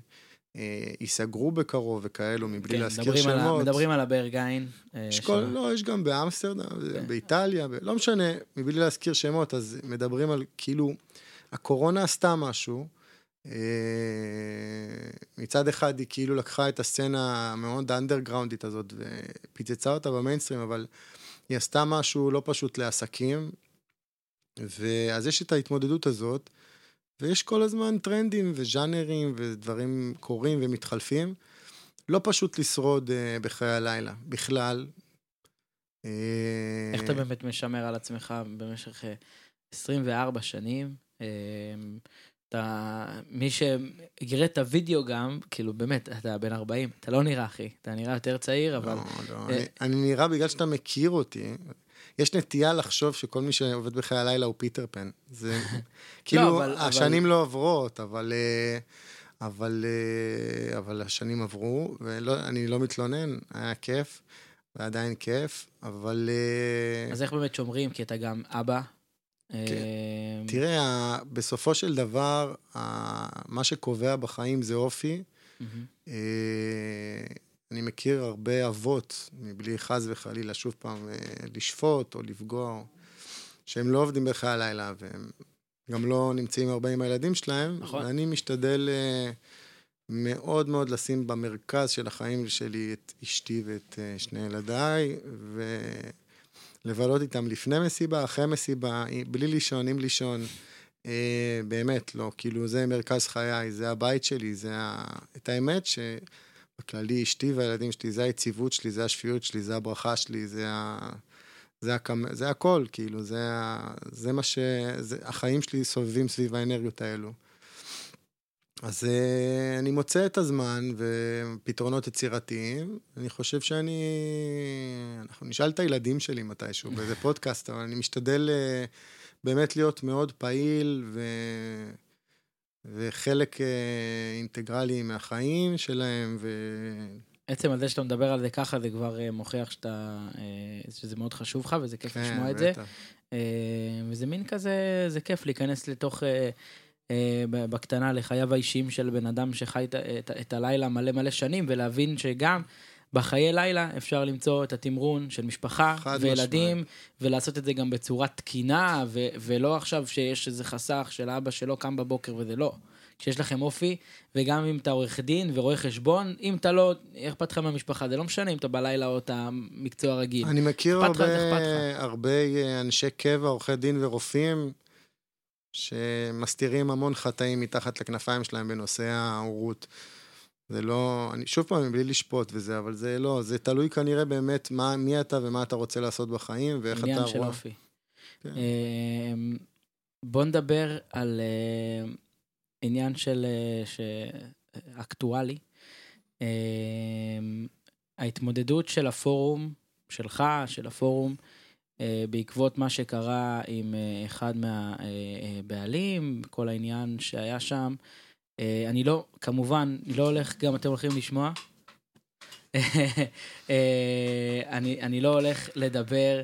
uh, ייסגרו בקרוב וכאלו, מבלי כן, להזכיר מדברים שמות. על, מדברים על הברגיין. יש כל, לא, יש גם באמסטרדם, כן. באיטליה, ב, לא משנה, מבלי להזכיר שמות, אז מדברים על כאילו, הקורונה עשתה משהו. אה, מצד אחד היא כאילו לקחה את הסצנה המאוד אנדרגראונדית הזאת ופיצצה אותה במיינסטרים, אבל היא עשתה משהו לא פשוט לעסקים, ואז יש את ההתמודדות הזאת, ויש כל הזמן טרנדים וז'אנרים ודברים קורים ומתחלפים. לא פשוט לשרוד uh, בחיי הלילה, בכלל. איך אתה באמת משמר על עצמך במשך 24 שנים? אתה, מי שיראה את הוידאו גם, כאילו באמת, אתה בן 40, אתה לא נראה אחי, אתה נראה יותר צעיר, אבל... לא, לא, אני, אני נראה בגלל שאתה מכיר אותי, יש נטייה לחשוב שכל מי שעובד בחיי הלילה הוא פיטר פן. זה, [LAUGHS] לא, כאילו, אבל, השנים אבל... לא עוברות, אבל... אה, אבל, אה, אבל השנים עברו, ואני לא מתלונן, היה כיף, ועדיין כיף, אבל... אז איך באמת שומרים? כי אתה גם אבא. תראה, בסופו של דבר, מה שקובע בחיים זה אופי. אה, אני מכיר הרבה אבות, מבלי חס וחלילה, שוב פעם, אה, לשפוט או לפגוע, שהם לא עובדים בחיי הלילה, והם גם לא נמצאים הרבה עם הילדים שלהם. נכון. ואני משתדל אה, מאוד מאוד לשים במרכז של החיים שלי את אשתי ואת שני ילדיי, ו... לבלות איתם לפני מסיבה, אחרי מסיבה, בלי לישון, עם לישון. אה, באמת, לא, כאילו, זה מרכז חיי, זה הבית שלי, זה ה... את האמת שבכללי אשתי והילדים שלי, זה היציבות שלי, זה השפיות שלי, זה הברכה שלי, זה ה... זה, הקמ... זה הכל, כאילו, זה, ה... זה מה ש... זה... החיים שלי סובבים סביב האנרגיות האלו. אז uh, אני מוצא את הזמן ופתרונות יצירתיים. אני חושב שאני... אנחנו נשאל את הילדים שלי מתישהו באיזה [LAUGHS] פודקאסט, אבל אני משתדל uh, באמת להיות מאוד פעיל ו... וחלק uh, אינטגרלי מהחיים שלהם. ו... עצם על זה שאתה מדבר על זה ככה, זה כבר uh, מוכיח שאתה, uh, שזה מאוד חשוב לך, וזה כיף כן, לשמוע את זה. Uh, וזה מין כזה, זה כיף להיכנס לתוך... Uh, בקטנה לחייו האישיים של בן אדם שחי את, את, את הלילה מלא מלא שנים, ולהבין שגם בחיי לילה אפשר למצוא את התמרון של משפחה וילדים, משמע. ולעשות את זה גם בצורה תקינה, ו, ולא עכשיו שיש איזה חסך של אבא שלא קם בבוקר וזה לא. כשיש לכם אופי, וגם אם אתה עורך דין ורואה חשבון, אם אתה לא, אכפת לך מהמשפחה? זה לא משנה אם אתה בלילה או אתה מקצוע רגיל. אני מכיר הרבה, הרבה אנשי קבע, עורכי דין ורופאים. שמסתירים המון חטאים מתחת לכנפיים שלהם בנושא ההורות. זה לא, אני שוב פעם, בלי לשפוט וזה, אבל זה לא, זה תלוי כנראה באמת מה, מי אתה ומה אתה רוצה לעשות בחיים ואיך אתה רואה. עניין של אופי. כן. אמ, בוא נדבר על אה, עניין של, אה, ש... אקטואלי. ההתמודדות של הפורום, שלך, של הפורום, אה, בעקבות מה שקרה עם אה, אחד מהבעלים, כל העניין שהיה שם. אני לא, כמובן, לא הולך, גם אתם הולכים לשמוע. [LAUGHS] אני, אני לא הולך לדבר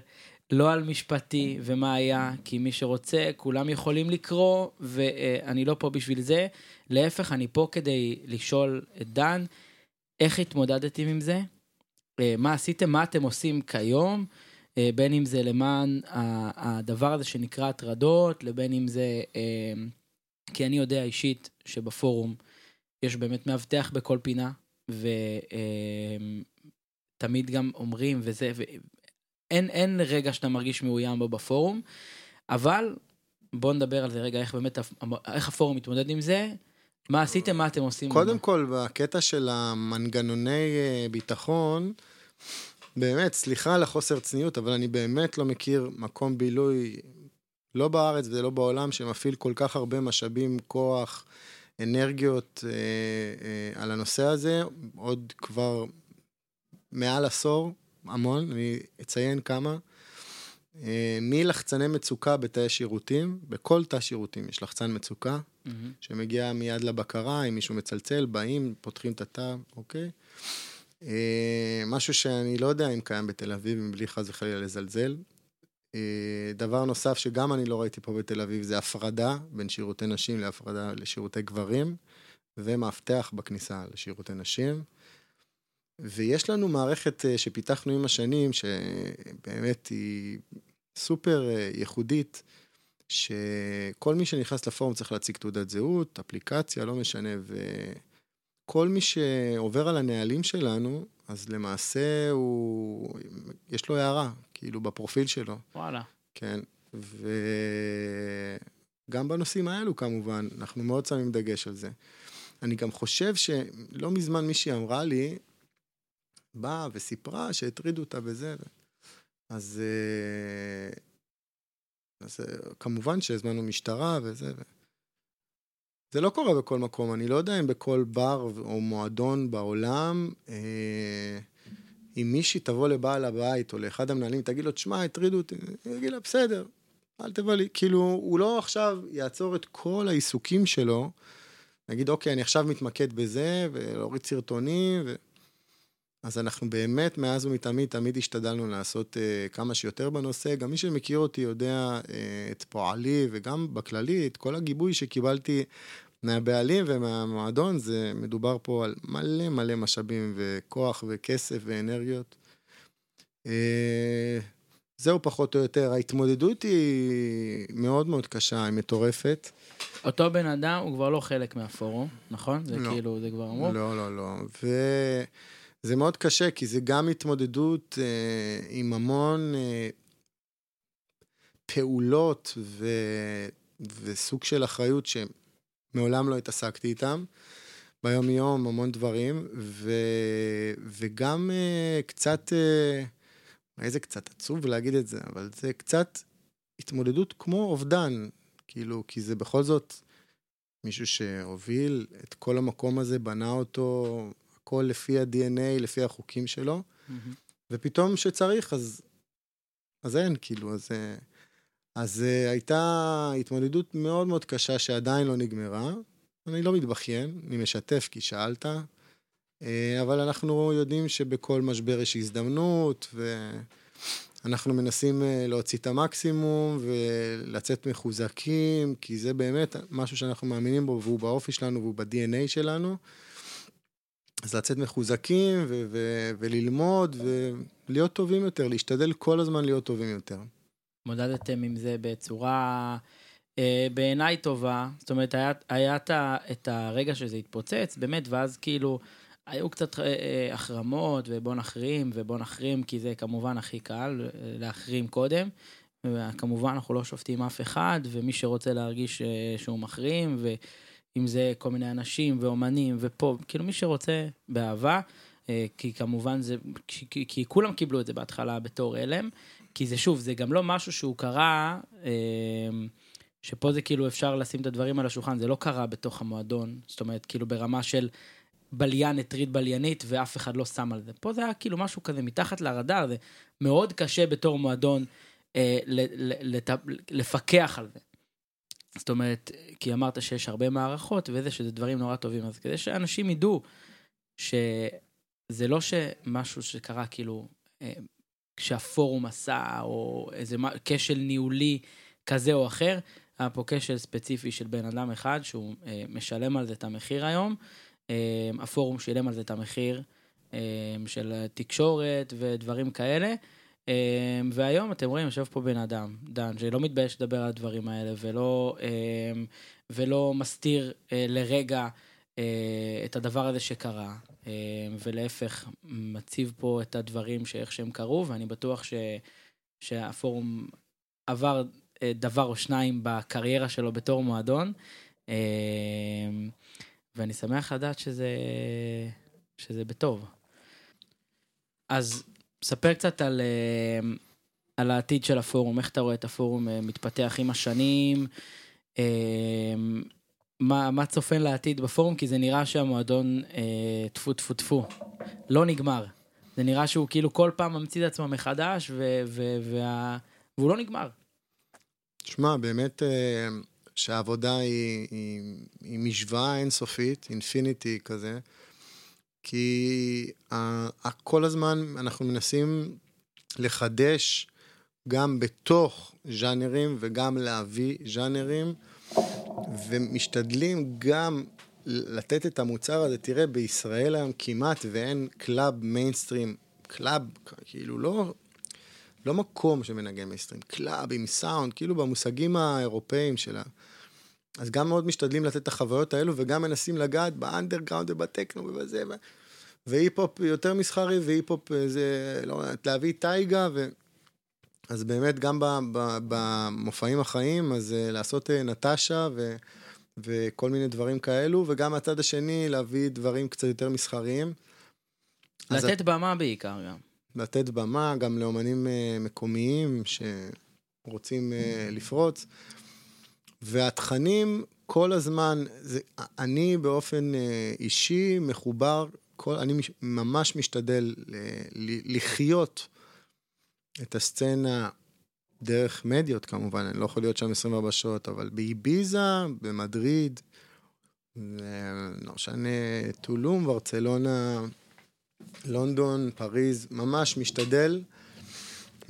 לא על משפטי ומה היה, כי מי שרוצה, כולם יכולים לקרוא, ואני לא פה בשביל זה. להפך, אני פה כדי לשאול את דן, איך התמודדתם עם זה? אה, מה עשיתם? מה אתם עושים כיום? אה, בין אם זה למען הדבר הזה שנקרא הטרדות, לבין אם זה... אה, כי אני יודע אישית שבפורום יש באמת מאבטח בכל פינה, ותמיד גם אומרים וזה, אין, אין רגע שאתה מרגיש מאוים בו בפורום, אבל בואו נדבר על זה רגע, איך באמת, איך הפורום מתמודד עם זה, מה עשיתם, מה אתם עושים? קודם כל, בקטע של המנגנוני אה, ביטחון, באמת, סליחה על החוסר צניעות, אבל אני באמת לא מכיר מקום בילוי, לא בארץ ולא בעולם, שמפעיל כל כך הרבה משאבים, כוח, אנרגיות אה, אה, על הנושא הזה, עוד כבר מעל עשור, המון, אני אציין כמה. אה, מלחצני מצוקה בתאי שירותים, בכל תא שירותים יש לחצן מצוקה, mm-hmm. שמגיע מיד לבקרה, אם מישהו מצלצל, באים, פותחים את התא, אוקיי? אה, משהו שאני לא יודע אם קיים בתל אביב, מבלי חס וחלילה לזלזל. אה, דבר נוסף שגם אני לא ראיתי פה בתל אביב, זה הפרדה בין שירותי נשים להפרדה לשירותי גברים, ומאבטח בכניסה לשירותי נשים. ויש לנו מערכת אה, שפיתחנו עם השנים, שבאמת היא סופר ייחודית, שכל מי שנכנס לפורום צריך להציג תעודת זהות, אפליקציה, לא משנה, וכל מי שעובר על הנהלים שלנו, אז למעשה הוא, יש לו הערה, כאילו בפרופיל שלו. וואלה. כן, וגם בנושאים האלו כמובן, אנחנו מאוד שמים דגש על זה. אני גם חושב שלא מזמן מישהי אמרה לי, באה וסיפרה שהטרידו אותה בזה. אז, אה, אז אה, כמובן שהזמנו משטרה וזה. זה לא קורה בכל מקום, אני לא יודע אם בכל בר או מועדון בעולם, אה, אם מישהי תבוא לבעל הבית או לאחד המנהלים, תגיד לו, תשמע, הטרידו אותי, אני אגיד לה, בסדר, אל תבוא לי. כאילו, הוא לא עכשיו יעצור את כל העיסוקים שלו, נגיד, אוקיי, אני עכשיו מתמקד בזה, ולהוריד סרטונים, ו... אז אנחנו באמת, מאז ומתמיד, תמיד השתדלנו לעשות uh, כמה שיותר בנושא. גם מי שמכיר אותי יודע uh, את פועלי, וגם בכללי, את כל הגיבוי שקיבלתי מהבעלים ומהמועדון, זה מדובר פה על מלא מלא משאבים וכוח וכסף ואנרגיות. Uh, זהו פחות או יותר, ההתמודדות היא מאוד מאוד קשה, היא מטורפת. אותו בן אדם הוא כבר לא חלק מהפורום, נכון? זה לא. כאילו, זה כבר אמרו? לא, לא, לא. ו... זה מאוד קשה, כי זה גם התמודדות אה, עם המון אה, פעולות ו, וסוג של אחריות שמעולם לא התעסקתי איתם. ביום-יום המון דברים, ו, וגם אה, קצת, אה, איזה קצת עצוב להגיד את זה, אבל זה קצת התמודדות כמו אובדן, כאילו, כי זה בכל זאת מישהו שהוביל את כל המקום הזה, בנה אותו הכל לפי ה-DNA, לפי החוקים שלו, mm-hmm. ופתאום שצריך, אז, אז אין, כאילו, אז, אז uh, הייתה התמודדות מאוד מאוד קשה שעדיין לא נגמרה. אני לא מתבכיין, אני משתף כי שאלת, uh, אבל אנחנו יודעים שבכל משבר יש הזדמנות, ואנחנו מנסים uh, להוציא את המקסימום ולצאת מחוזקים, כי זה באמת משהו שאנחנו מאמינים בו, והוא באופי שלנו והוא ב-DNA שלנו. אז לצאת מחוזקים ו- ו- וללמוד ולהיות טובים יותר, להשתדל כל הזמן להיות טובים יותר. מודדתם עם זה בצורה אה, בעיניי טובה, זאת אומרת, היה, היה את, הרגע שזה התפוצץ, באמת, ואז כאילו, היו קצת אה, אה, החרמות, ובוא נחרים, ובוא נחרים, כי זה כמובן הכי קל, אה, להחרים קודם. וכמובן, אנחנו לא שופטים אף אחד, ומי שרוצה להרגיש אה, שהוא מחרים, ו... אם זה כל מיני אנשים ואומנים ופה, כאילו מי שרוצה באהבה, אה, כי כמובן זה, כי, כי כולם קיבלו את זה בהתחלה בתור הלם, כי זה שוב, זה גם לא משהו שהוא קרה, אה, שפה זה כאילו אפשר לשים את הדברים על השולחן, זה לא קרה בתוך המועדון, זאת אומרת, כאילו ברמה של בליין הטריד בליינית ואף אחד לא שם על זה. פה זה היה כאילו משהו כזה מתחת לרדאר, זה מאוד קשה בתור מועדון אה, לת, לפקח על זה. זאת אומרת, כי אמרת שיש הרבה מערכות וזה, שזה דברים נורא טובים, אז כדי שאנשים ידעו שזה לא שמשהו שקרה כאילו אה, כשהפורום עשה, או איזה כשל ניהולי כזה או אחר, היה פה כשל ספציפי של בן אדם אחד שהוא אה, משלם על זה את המחיר היום. אה, הפורום שילם על זה את המחיר אה, של תקשורת ודברים כאלה. אה, והיום אתם רואים, יושב פה בן אדם, דן, שלא מתבייש לדבר על הדברים האלה ולא, אה, ולא מסתיר אה, לרגע אה, את הדבר הזה שקרה, ולהפך, מציב פה את הדברים שאיך שהם קרו, ואני בטוח ש, שהפורום עבר אה, דבר או שניים בקריירה שלו בתור מועדון, ואני שמח לדעת שזה, שזה בטוב. אז ספר קצת על, על העתיד של הפורום, איך אתה רואה את הפורום מתפתח עם השנים, מה, מה צופן לעתיד בפורום, כי זה נראה שהמועדון אה, טפו טפו טפו, לא נגמר. זה נראה שהוא כאילו כל פעם ממציא את עצמו מחדש, ו, ו, וה, והוא לא נגמר. תשמע, באמת אה, שהעבודה היא, היא, היא משוואה אינסופית, אינפיניטי כזה, כי ה, כל הזמן אנחנו מנסים לחדש גם בתוך ז'אנרים וגם להביא ז'אנרים. ומשתדלים גם לתת את המוצר הזה. תראה, בישראל היום כמעט ואין club מיינסטרים, club, כאילו לא, לא מקום שמנגן מיינסטרים, club עם סאונד, כאילו במושגים האירופאיים שלה. אז גם מאוד משתדלים לתת את החוויות האלו, וגם מנסים לגעת באנדרגראונד ובטכנו ובזה. והיפ-הופ יותר מסחרי, והיפ-הופ זה, לא יודעת, להביא טייגה, ו... אז באמת גם במופעים החיים, אז אה, לעשות אה, נטשה ו, וכל מיני דברים כאלו, וגם מהצד השני להביא דברים קצת יותר מסחריים. לתת במה בעיקר גם. לתת במה גם לאומנים אה, מקומיים שרוצים לפרוץ. והתכנים כל הזמן, זה, אני באופן אישי מחובר, כל, אני ממש משתדל לחיות את הסצנה דרך מדיות כמובן, אני לא יכול להיות שם 24 שעות, אבל באיביזה, במדריד, לא משנה, טולום, ברצלונה, לונדון, פריז, ממש משתדל,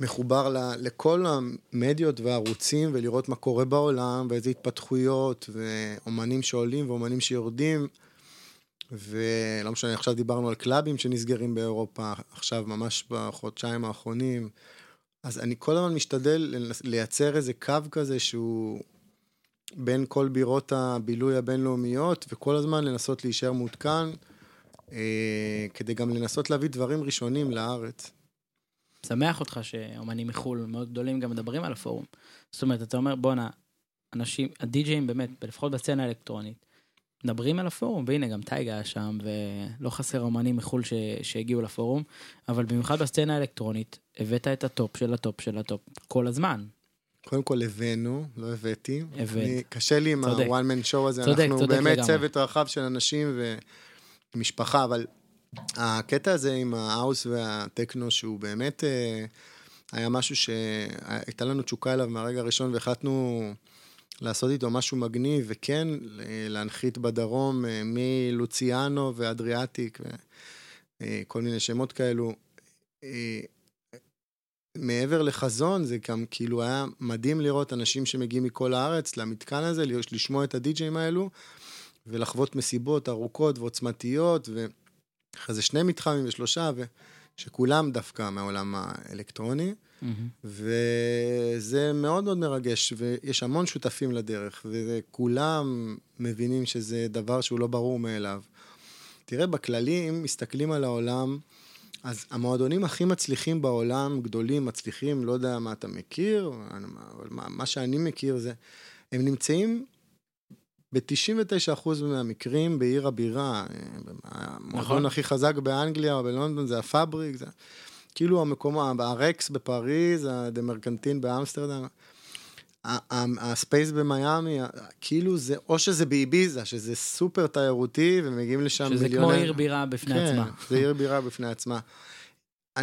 מחובר לכל המדיות והערוצים ולראות מה קורה בעולם ואיזה התפתחויות ואומנים שעולים ואומנים שיורדים. ולא משנה, עכשיו דיברנו על קלאבים שנסגרים באירופה, עכשיו ממש בחודשיים האחרונים. אז אני כל הזמן משתדל לייצר איזה קו כזה שהוא בין כל בירות הבילוי הבינלאומיות, וכל הזמן לנסות להישאר מעודכן, אה, כדי גם לנסות להביא דברים ראשונים לארץ. שמח אותך שאומנים מחו"ל מאוד גדולים גם מדברים על הפורום. זאת אומרת, אתה אומר, בואנה, אנשים, הדי-ג'אים באמת, לפחות בסצנה האלקטרונית, מדברים על הפורום, והנה גם טייגה היה שם, ולא חסר אומנים מחו"ל ש... שהגיעו לפורום, אבל במיוחד בסצנה האלקטרונית, הבאת את ה top של ה top של ה top כל הזמן. קודם כל הבאנו, לא הבאתי. הבאת. קשה לי עם ה-one man show הזה, צודק, אנחנו צודק באמת לגמרי. צוות רחב של אנשים ומשפחה, אבל הקטע הזה עם האוס והטכנו, שהוא באמת אה, היה משהו שהייתה לנו תשוקה אליו מהרגע הראשון, והחלטנו... לעשות איתו משהו מגניב, וכן להנחית בדרום אה, מלוציאנו ואדריאטיק וכל אה, מיני שמות כאלו. אה, מעבר לחזון, זה גם כאילו היה מדהים לראות אנשים שמגיעים מכל הארץ למתקן הזה, לשמוע את הדי-ג'אים האלו, ולחוות מסיבות ארוכות ועוצמתיות, ואחרי זה שני מתחמים ושלושה, ושכולם דווקא מהעולם האלקטרוני. Mm-hmm. וזה מאוד מאוד מרגש, ויש המון שותפים לדרך, וכולם מבינים שזה דבר שהוא לא ברור מאליו. תראה, בכללי, אם מסתכלים על העולם, אז המועדונים הכי מצליחים בעולם, גדולים, מצליחים, לא יודע מה אתה מכיר, אבל מה, מה שאני מכיר זה, הם נמצאים ב-99% מהמקרים בעיר הבירה. המועדון נכון. הכי חזק באנגליה או בלונדון זה הפאבריק. זה... כאילו המקום, הרקס בפריז, הדה מרקנטין באמסטרדם. הספייס במיאמי, כאילו זה, או שזה באיביזה, שזה סופר תיירותי, ומגיעים לשם שזה כמו מיליוני... עיר בירה בפני כן, עצמה. זה עיר בירה בפני עצמה.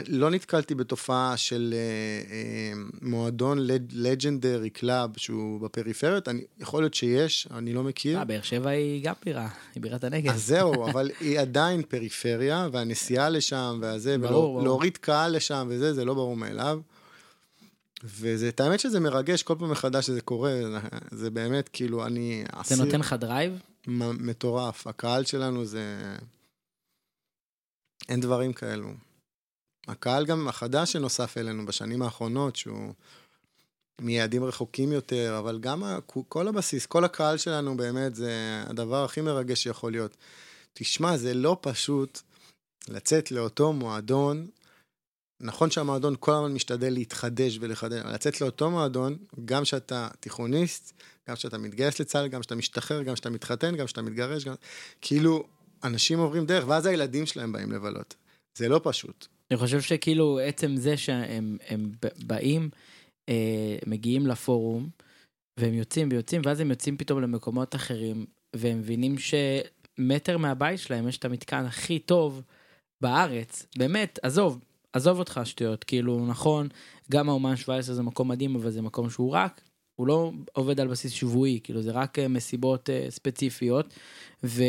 לא נתקלתי בתופעה של אה, אה, מועדון legendary club שהוא בפריפריות, אני, יכול להיות שיש, אני לא מכיר. אה, באר שבע היא גם בירה, היא בירת הנגב. אז זהו, אבל היא עדיין פריפריה, והנסיעה לשם, והזה. ולהוריד קהל לשם וזה, זה לא ברור מאליו. וזה, את האמת שזה מרגש כל פעם מחדש שזה קורה, זה באמת, כאילו, אני זה נותן לך drive? מטורף. הקהל שלנו זה... אין דברים כאלו. הקהל גם החדש שנוסף אלינו בשנים האחרונות, שהוא מיעדים רחוקים יותר, אבל גם כל הבסיס, כל הקהל שלנו באמת זה הדבר הכי מרגש שיכול להיות. תשמע, זה לא פשוט לצאת לאותו מועדון, נכון שהמועדון כל הזמן משתדל להתחדש ולחדש, אבל לצאת לאותו מועדון, גם שאתה תיכוניסט, גם שאתה מתגייס לצה"ל, גם שאתה משתחרר, גם שאתה מתחתן, גם שאתה מתגרש, גם... כאילו, אנשים עוברים דרך, ואז הילדים שלהם באים לבלות. זה לא פשוט. אני חושב שכאילו עצם זה שהם באים, אה, מגיעים לפורום, והם יוצאים ויוצאים, ואז הם יוצאים פתאום למקומות אחרים, והם מבינים שמטר מהבית שלהם יש את המתקן הכי טוב בארץ. באמת, עזוב, עזוב אותך שטויות, כאילו, נכון, גם האומן 17 זה מקום מדהים, אבל זה מקום שהוא רק, הוא לא עובד על בסיס שבועי, כאילו, זה רק אה, מסיבות אה, ספציפיות, ו,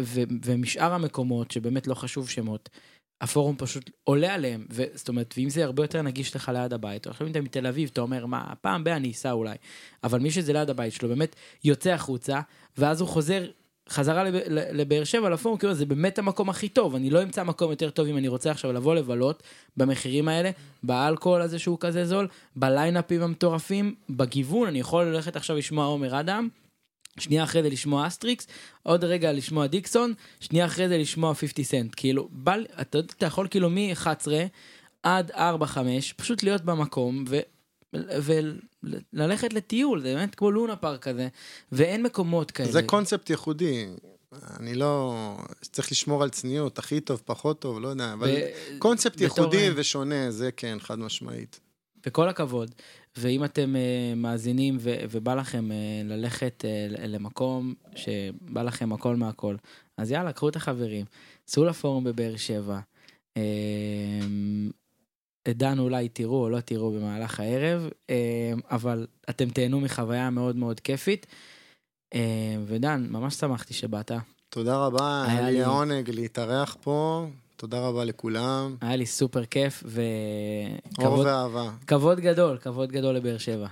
ו, ומשאר המקומות, שבאמת לא חשוב שמות, הפורום פשוט עולה עליהם, ו- זאת אומרת, ואם זה הרבה יותר נגיש לך ליד הבית, או עכשיו אם אתה מתל אביב, אתה אומר, מה, פעם ב- אני אסע אולי, אבל מי שזה ליד הבית שלו באמת יוצא החוצה, ואז הוא חוזר חזרה לב- לבאר שבע, לפורום, כאילו זה באמת המקום הכי טוב, אני לא אמצא מקום יותר טוב אם אני רוצה עכשיו לבוא לבלות במחירים האלה, באלכוהול הזה שהוא כזה זול, בליינאפים המטורפים, בגיוון, אני יכול ללכת עכשיו לשמוע עומר אדם, שנייה אחרי זה לשמוע אסטריקס, עוד רגע לשמוע דיקסון, שנייה אחרי זה לשמוע 50 סנט. כאילו, בא, לי- אתה, אתה יכול כאילו מ-11 עד 4-5, פשוט להיות במקום ו... וללכת לטיול, זה באמת כמו לונה פארק כזה, ואין מקומות כאלה. זה קונספט ייחודי. אני לא... צריך לשמור על צניעות, הכי טוב, פחות טוב, לא יודע, אבל ו- קונספט בתור- ייחודי ושונה, זה כן, חד משמעית. וכל הכבוד. ואם אתם uh, מאזינים ו- ובא לכם uh, ללכת uh, למקום שבא לכם הכל מהכל, אז יאללה, קחו את החברים, צאו לפורום בבאר שבע. Uh, את דן אולי תראו או לא תראו במהלך הערב, uh, אבל אתם תהנו מחוויה מאוד מאוד כיפית. Uh, ודן, ממש שמחתי שבאת, תודה רבה, היה לי עונג להתארח פה, תודה רבה לכולם. היה לי סופר כיף אור וכבוד ואהבה. כבוד גדול, כבוד גדול לבאר שבע.